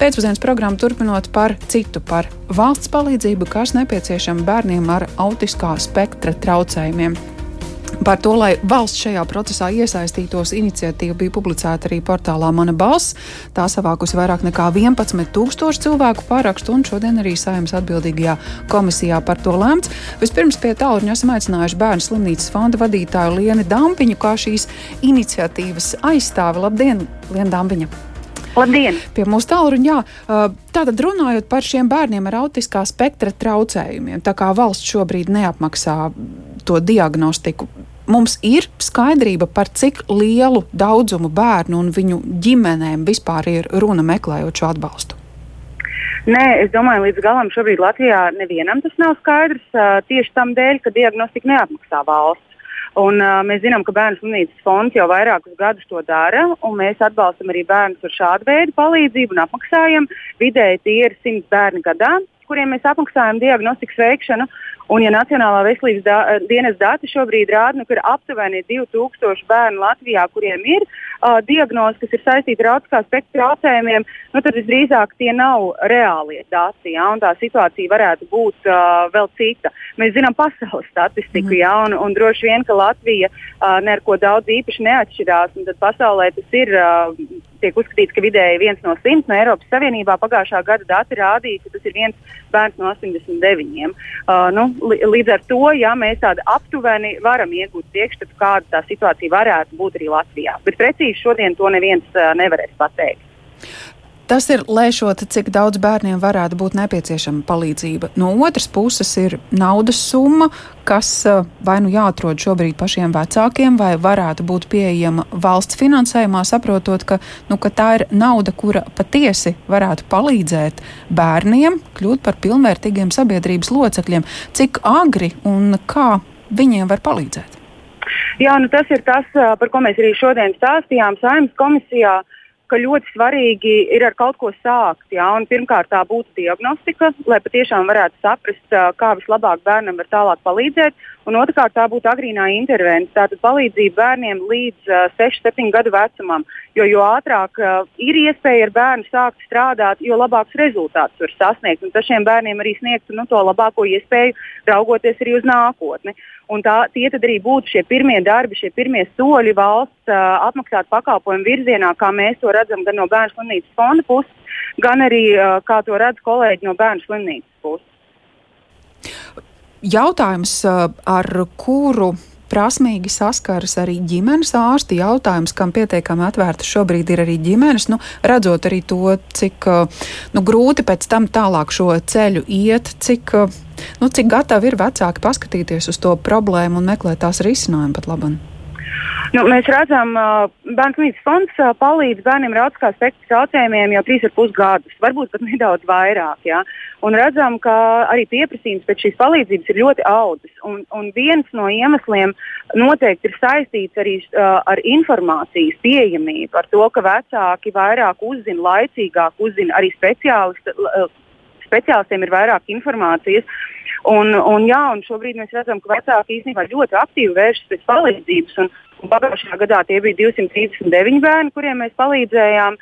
Pēcpusdienas programmu turpinot par citu, par valsts palīdzību, kas nepieciešama bērniem ar autiskā spektra traucējumiem. Par to, lai valsts šajā procesā iesaistītos, iniciatīva bija publicēta arī portālā Mana balss. Tā savākusi vairāk nekā 11,000 cilvēku pārakstu, un šodien arī saimnes atbildīgajā komisijā par to lēmts. Vispirms pie tālruņa esam aicinājuši Bērnu slimnīcas fonda vadītāju Lienu Dampiņu, kā šīs iniciatīvas aizstāvi. Labdien, Liena Dampiņa! Labdien! Pie mūsu tālruņa, jā. Tātad runājot par šiem bērniem ar autiskā spektra traucējumiem, tā kā valsts šobrīd neapmaksā to diagnostiku, mums ir skaidrība par cik lielu daudzumu bērnu un viņu ģimenēm vispār ir runa meklējot šo atbalstu? Nē, es domāju, līdz galam šobrīd Latvijā nevienam tas nav skaidrs. Tieši tam dēļ, ka diagnostika neapmaksā valsts. Un, uh, mēs zinām, ka Bērnu slimnīcas fonds jau vairākus gadus to dara, un mēs atbalstam arī bērnus ar šādu veidu palīdzību un apmaksājam. Vidēji tie ir 100 bērni gadā, kuriem mēs apmaksājam diagnostikas veikšanu. Un, ja Nacionālā veselības da dienas dati šobrīd rāda, nu, ka ir aptuveni 2000 bērnu Latvijā, kuriem ir uh, diagnoze, kas ir saistīta ar autiskā spektra traucējumiem, nu, tad visdrīzāk tie nav reālie dati. Ja, tā situācija varētu būt uh, vēl cita. Mēs zinām pasaules statistiku, mm. ja, un, un droši vien, ka Latvija uh, neko daudz īpaši neatšķirās. Tad pasaulē tas ir. Uh, tiek uzskatīts, ka vidēji viens no simts no Eiropas Savienībā pagājušā gada dati rādīja, ka tas ir viens bērns no 89. Uh, nu, līdz ar to, ja mēs tādu aptuveni varam iegūt priekšstatu, kāda tā situācija varētu būt arī Latvijā. Bet precīzi šodien to neviens uh, nevarēs pateikt. Tas ir lēšot, cik daudz bērniem varētu būt nepieciešama palīdzība. No otras puses ir naudas summa, kas uh, vai nu jāatrod šobrīd pašiem vecākiem, vai varētu būt pieejama valsts finansējumā, saprotot, ka, nu, ka tā ir nauda, kura patiesi varētu palīdzēt bērniem kļūt par pilnvērtīgiem sabiedrības locekļiem. Cik agri un kā viņiem var palīdzēt? Jā, nu tas ir tas, uh, par ko mēs arī šodien stāstījām Saimnes komisijā. Uh, ka ļoti svarīgi ir ar kaut ko sākt. Jā, pirmkārt, tā būtu diagnostika, lai patiešām varētu saprast, kā vislabāk bērnam var tālāk palīdzēt. Un otrkārt, tā būtu agrīnā intervence, tātad palīdzība bērniem līdz uh, 6, 7 gadu vecumam. Jo, jo ātrāk uh, ir iespēja ar bērnu sākt strādāt, jo labāks rezultāts var sasniegt. Un tas šiem bērniem arī sniegtu nu, to labāko iespēju raugoties arī uz nākotni. Un tā, tie tad arī būtu šie pirmie darbi, šie pirmie soļi valsts uh, apmaksāt pakalpojumu virzienā, kā mēs to redzam gan no bērnu slimnīcas fonda puses, gan arī uh, kā to redz kolēģi no bērnu slimnīcas puses. Jautājums, ar kuru prasmīgi saskaras arī ģimenes ārsti. Jautājums, kam pietiekami atvērta šobrīd ir arī ģimenes, nu, redzot arī to, cik nu, grūti pēc tam tālāk šo ceļu iet, cik, nu, cik gatavi ir vecāki paskatīties uz to problēmu un meklēt tās risinājumu pat labam. Nu, mēs redzam, ka Bankas fonds palīdz bērniem ar autiskā spektra traucējumiem jau 3,5 gadus, varbūt pat nedaudz vairāk. Ja? Un redzam, ka arī pieprasījums pēc šīs palīdzības ir ļoti audzis. Un, un viens no iemesliem noteikti ir saistīts arī ar informācijas pieejamību, ar to, ka vecāki vairāk uzzina, laicīgāk uzzina arī speciālisti. Speciālistiem ir vairāk informācijas. Un, un, jā, un šobrīd mēs redzam, ka vecāki īstenībā ļoti aktīvi vēršas pēc palīdzības. Un, Pagājušajā gadā tie bija 239 bērni, kuriem mēs palīdzējām.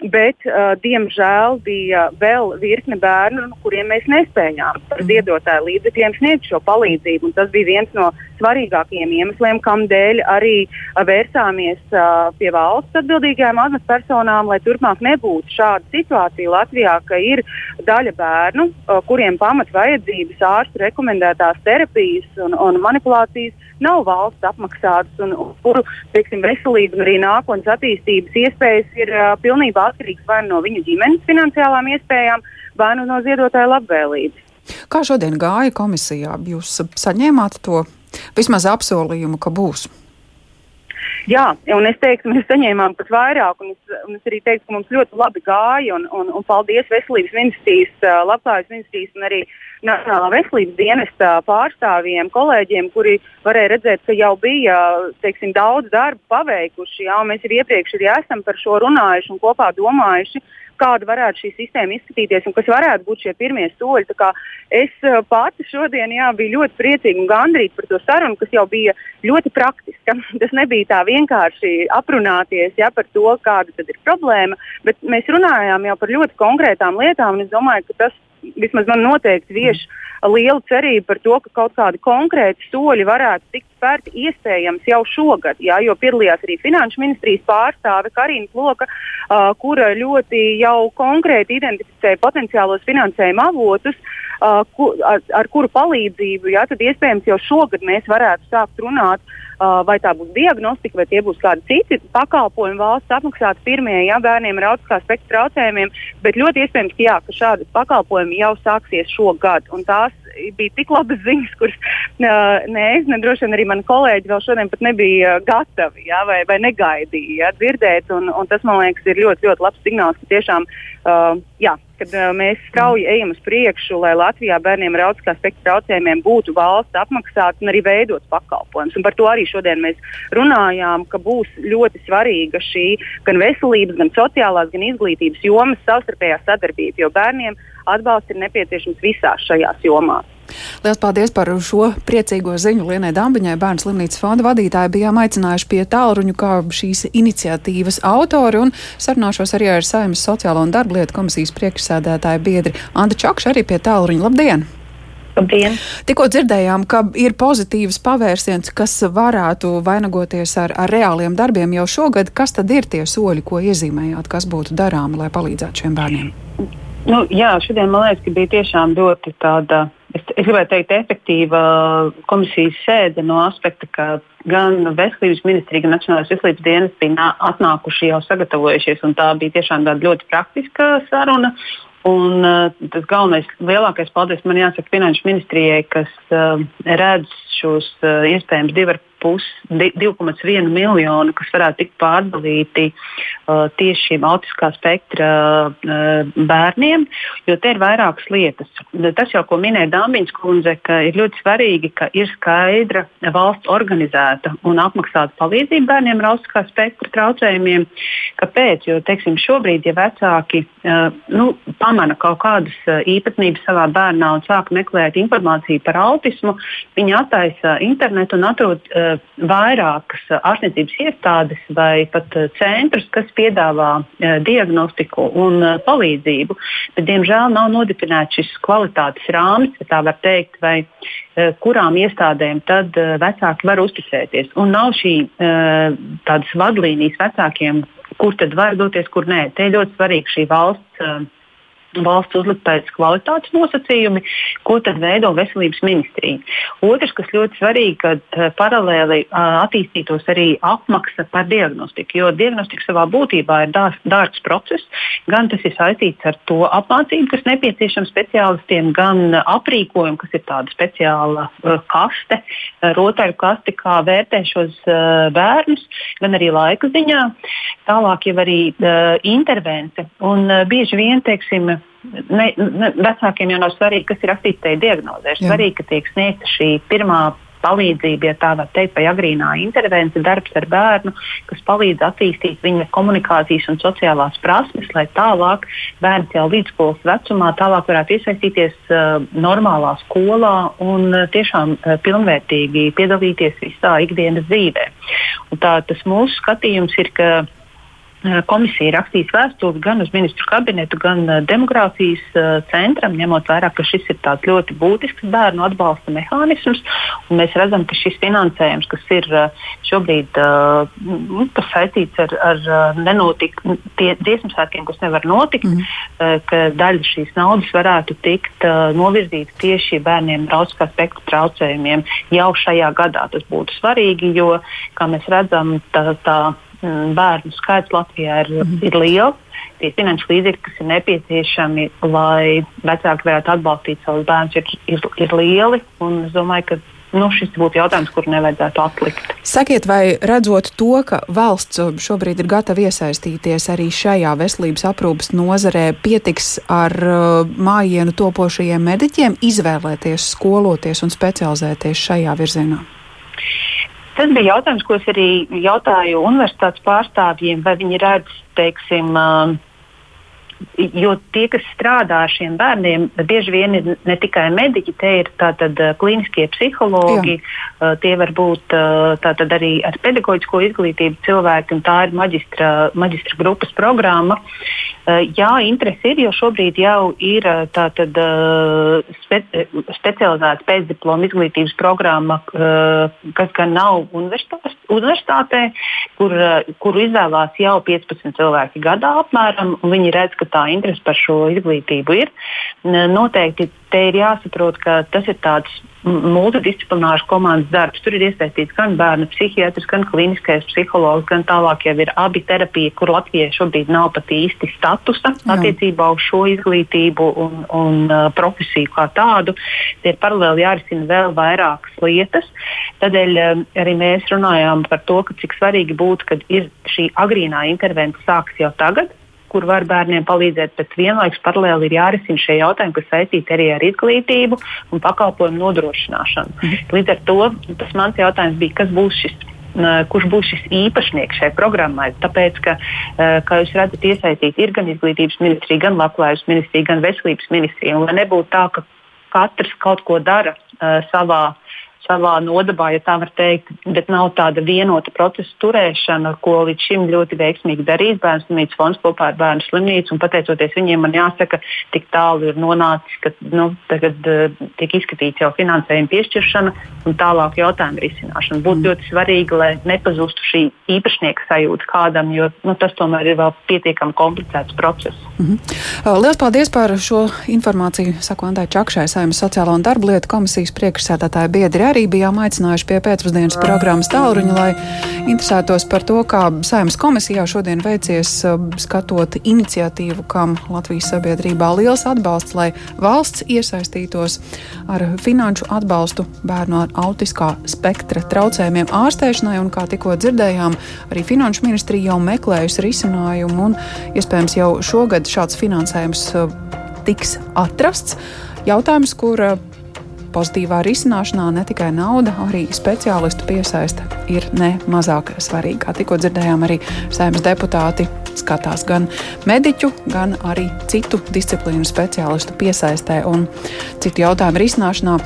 Bet, uh, diemžēl, bija vēl virkne bērnu, kuriem mēs nespējām ar ziedotāju līdzekļiem sniegt šo palīdzību. Tas bija viens no svarīgākajiem iemesliem, kādēļ arī uh, vērsāmies uh, pie valsts atbildīgajām amatpersonām, lai turpmāk nebūtu šāda situācija Latvijā, ka ir daļa bērnu, uh, kuriem pamat vajadzības ārstu rekomendētās terapijas un, un manipulācijas nav valsts apmaksātas un, kuru veselība un arī nākotnes attīstības iespējas ir uh, pilnībā atkarīgas vai no viņu ģimenes finansiālām iespējām, vai nu no ziedotāja labvēlības. Kā šodien gāja komisijā? Jūs saņēmāt to vismaz apsolījumu, ka būs? Jā, un es teiktu, mēs saņēmām pat vairāk, un es, un es arī teiktu, ka mums ļoti labi gāja, un, un, un paldies Veselības ministrijas, Labklājības ministrijas un arī Nacionālā veselības dienesta pārstāvjiem, kolēģiem, kuri varēja redzēt, ka jau bija teiksim, daudz darba paveikuši. Jā, mēs jau iepriekš arī esam par šo runājuši un kopā domājuši kāda varētu šī sistēma izskatīties un kas varētu būt šie pirmie soļi. Es pati šodien jā, biju ļoti priecīga un gandrīz par to sarunu, kas jau bija ļoti praktiska. Tas nebija tā vienkārši aprunāties jā, par to, kāda ir problēma, bet mēs runājām jau par ļoti konkrētām lietām. Es domāju, ka tas vismaz man noteikti vieš lielu cerību par to, ka kaut kādi konkrēti soļi varētu tikt spērti iespējams jau šogad, jā, jo piedalījās arī Finanšu ministrijas pārstāve Karina Kloka, uh, kura ļoti jau konkrēti identificēja potenciālos finansējuma avotus, uh, ku, ar, ar kuru palīdzību, jā, tad iespējams jau šogad mēs varētu sākt runāt Uh, vai tā būs diagnostika, vai tie būs kādi citi pakalpojumi valsts apmaksāti pirmie ja, bērniem ar autiskā spektra traucējumiem. Bet ļoti iespējams, ka, jā, ka šādi pakalpojumi jau sāksies šogad. Tās bija tik labas ziņas, kuras uh, ne es, ne droši vien arī mani kolēģi vēl šodien pat nebija gatavi ja, vai, vai negaidīja ja, dzirdēt. Un, un tas, man liekas, ir ļoti, ļoti labs signāls, ka tiešām uh, jā, kad uh, mēs strauji ejam uz priekšu, lai Latvijā bērniem ar autiskā spektra traucējumiem būtu valsts apmaksāts un arī veidots pakalpojums. Un par to arī šodien mēs runājām, ka būs ļoti svarīga šī gan veselības, gan sociālās, gan izglītības jomas savstarpējā sadarbība, jo bērniem atbalsts ir nepieciešams visās šajās jomās. Lielas paldies par šo priecīgo ziņu Lienai Dambiņai, Bērnu slimnīcas fonda vadītāji. Bijām aicinājuši pie tālruņu kā šīs iniciatīvas autori un sarunāšos arī ar Saimas sociālo un darba lietu komisijas priekšsēdētāju biedri Anda Čakša arī pie tālruņa. Labdien! Labdien. Tikko dzirdējām, ka ir pozitīvs pavērsiens, kas varētu vainagoties ar, ar reāliem darbiem jau šogad. Kas tad ir tie soļi, ko iezīmējāt, kas būtu darāmi, lai palīdzētu šiem bērniem? Nu, jā, šodien man liekas, ka bija tiešām ļoti tāda es, gribētu teikt, efektīva komisijas sēde no aspekta, ka gan Veselības ministrija, gan Nacionālais veselības dienas bija atnākuši jau sagatavojušies, un tā bija tiešām ļoti praktiska saruna. Un, uh, tas galvenais, lielākais paldies man jāsaka Finanšu ministrijai, kas uh, redz šos uh, iespējams 2,1 miljonu, kas varētu tikt pārdalīti uh, tieši šīm autiskā spektra uh, bērniem, jo te ir vairākas lietas. Tas jau, ko minēja Dāmbiņas kundze, ka ir ļoti svarīgi, ka ir skaidra valsts organizēta un apmaksāta palīdzība bērniem ar autiskā spektra traucējumiem. Kāpēc? Jo, teiksim, šobrīd, ja vecāki uh, nu, pamana kaut kādas uh, īpatnības savā bērnā un sāk meklēt informāciju par autismu, viņi attaisa internetu un atrod uh, vairākas ārstniecības iestādes vai pat centrus, kas piedāvā diagnostiku un palīdzību. Bet, diemžēl, nav nodefinēts šis kvalitātes rāmis, ja tā var teikt, vai kurām iestādēm tad vecāki var uzticēties. Un nav šī tādas vadlīnijas vecākiem, kur tad var doties, kur nē. Te ļoti svarīga šī valsts valsts uzliktais kvalitātes nosacījumi, ko tad veido veselības ministrija. Otrs, kas ļoti svarīgi, kad uh, paralēli uh, attīstītos arī apmaksa par diagnostiku, jo diagnostika savā būtībā ir dārgs process, gan tas ir saistīts ar to apmācību, kas nepieciešama speciālistiem, gan aprīkojumu, kas ir tāda speciāla uh, kaste, rotaļu kaste, kā vērtē šos uh, bērnus, gan arī laika ziņā. Tālāk jau arī uh, intervence. Un bieži vien, teiksim, ne, ne, vecākiem jau nav svarīgi, kas ir tajā diagnozē. Ir svarīgi, ka tiek sniegta šī pirmā palīdzība, ja tā var teikt, vai agrīnā intervence, darbs ar bērnu, kas palīdz attīstīt viņa komunikācijas un sociālās prasmes, lai tālāk bērns jau līdzskolas vecumā tālāk varētu iesaistīties uh, normālā skolā un uh, tiešām uh, pilnvērtīgi piedalīties visā ikdienas dzīvē. Un tā tas mūsu skatījums ir, ka Eh, komisija rakstīs vēstuli gan uz ministru kabinetu, gan uh, demogrāfijas uh, centram, ņemot vērā, ka šis ir tāds ļoti būtisks bērnu atbalsta mehānisms. Mēs redzam, ka šis finansējums, kas ir šobrīd nu, saistīts ar, ar nenotiku dziesmu svētkiem, kas nevar notikt, mm ka daļa šīs naudas varētu tikt novirzīta tieši bērniem ar autiskā spektra traucējumiem jau šajā gadā. Tas būtu svarīgi, jo, kā mēs redzam, tā, tā bērnu skaits Latvijā ir, mm ir liels. Tie finanšu līdzekļi, kas ir nepieciešami, lai vecāki varētu atbalstīt savus bērnus, ir, ir, ir lieli. Es domāju, ka nu, šis būtu jautājums, kuru nevajadzētu atlikt. Sakiet, vai redzot to, ka valsts šobrīd ir gatava iesaistīties arī šajā veselības aprūpas nozarē, pietiks ar uh, mājienu topošajiem mediķiem izvēlēties, skoloties un specializēties šajā virzienā? Tas bija jautājums, ko es arī jautāju universitātes pārstāvjiem, vai viņi redz, teiksim, jo tie, kas strādā ar šiem bērniem, bieži vien ir ne tikai mediķi, te ir tātad klīniskie psihologi, Jā. tie var būt tātad arī ar pedagoģisko izglītību cilvēki, un tā ir maģistra, maģistra grupas programma. Jā, interesi ir, jo šobrīd jau ir tātad spe, specializēta pēcdiploma izglītības programma, kas gan nav universitātē, kur, kuru izvēlās jau 15 cilvēki gadā apmēram, un viņi redz, ka tā interese par šo izglītību ir. Noteikti te ir jāsaprot, ka tas ir tāds multidisciplinārs komandas darbs. Tur ir iesaistīts gan bērnu psihiatrs, gan kliniskais psihologs, gan tālāk jau ir abi terapija, kur Latvijai šobrīd nav pat īsti statusa Jā. attiecībā uz šo izglītību un, un uh, profesiju kā tādu. Tie ir paralēli jārisina vēl vairākas lietas. Tādēļ um, arī mēs runājām par to, cik svarīgi būtu, kad ir šī agrīnā intervence sāks jau tagad kur var bērniem palīdzēt, bet vienlaikus paralēli ir jārisina šie jautājumi, kas saistīti arī ar izglītību un pakalpojumu nodrošināšanu. Mhm. Līdz ar to tas mans jautājums bija, kas būs šis kurš būs šis īpašnieks šai programmai. Tāpēc, ka, kā jūs redzat, iesaistīti ir gan izglītības ministrija, gan labklājības ministrija, gan veselības ministrija. Lai nebūtu tā, ka katrs kaut ko dara uh, savā savā nodabā, ja tā var teikt, bet nav tāda vienota procesa turēšana, ko līdz šim ļoti veiksmīgi darījis Bērnu slimnīcas fonds kopā ar Bērnu slimnīcu. Pateicoties viņiem, man jāsaka, tik tālu ir nonācis, ka nu, tagad uh, tiek izskatīts jau finansējuma piešķiršana un tālāk jautājumu risināšana. Būtu mm. ļoti svarīgi, lai nepazustu šī īpašnieka sajūta kādam, jo nu, tas tomēr ir vēl pietiekami komplicēts process. Mm -hmm. Lielas paldies par šo informāciju. Saku Andai Čakšai, Saimnes sociālo un darba lietu komisijas priekšsēdētāja biedri arī bijām aicinājuši pie pēcpusdienas programmas tālruņa, lai interesētos par to, kā Saimnes komisijā šodien veicies uh, skatot iniciatīvu, kam Latvijas sabiedrībā liels atbalsts, lai valsts iesaistītos ar finanšu atbalstu bērnu ar autiskā spektra traucējumiem ārstēšanai, un kā tikko dzirdējām, arī Finanšu ministrija jau meklējusi risinājumu, un iespējams jau šogad šāds finansējums uh, tiks atrasts. Jautājums, kur uh, Pozitīvā risināšanā ne tikai nauda, arī speciālistu piesaiste ir ne mazāk svarīga. Kā tikko dzirdējām, arī saimnes deputāti skatās gan mediķu, gan arī citu disciplīnu speciālistu piesaistē un citu jautājumu risināšanā.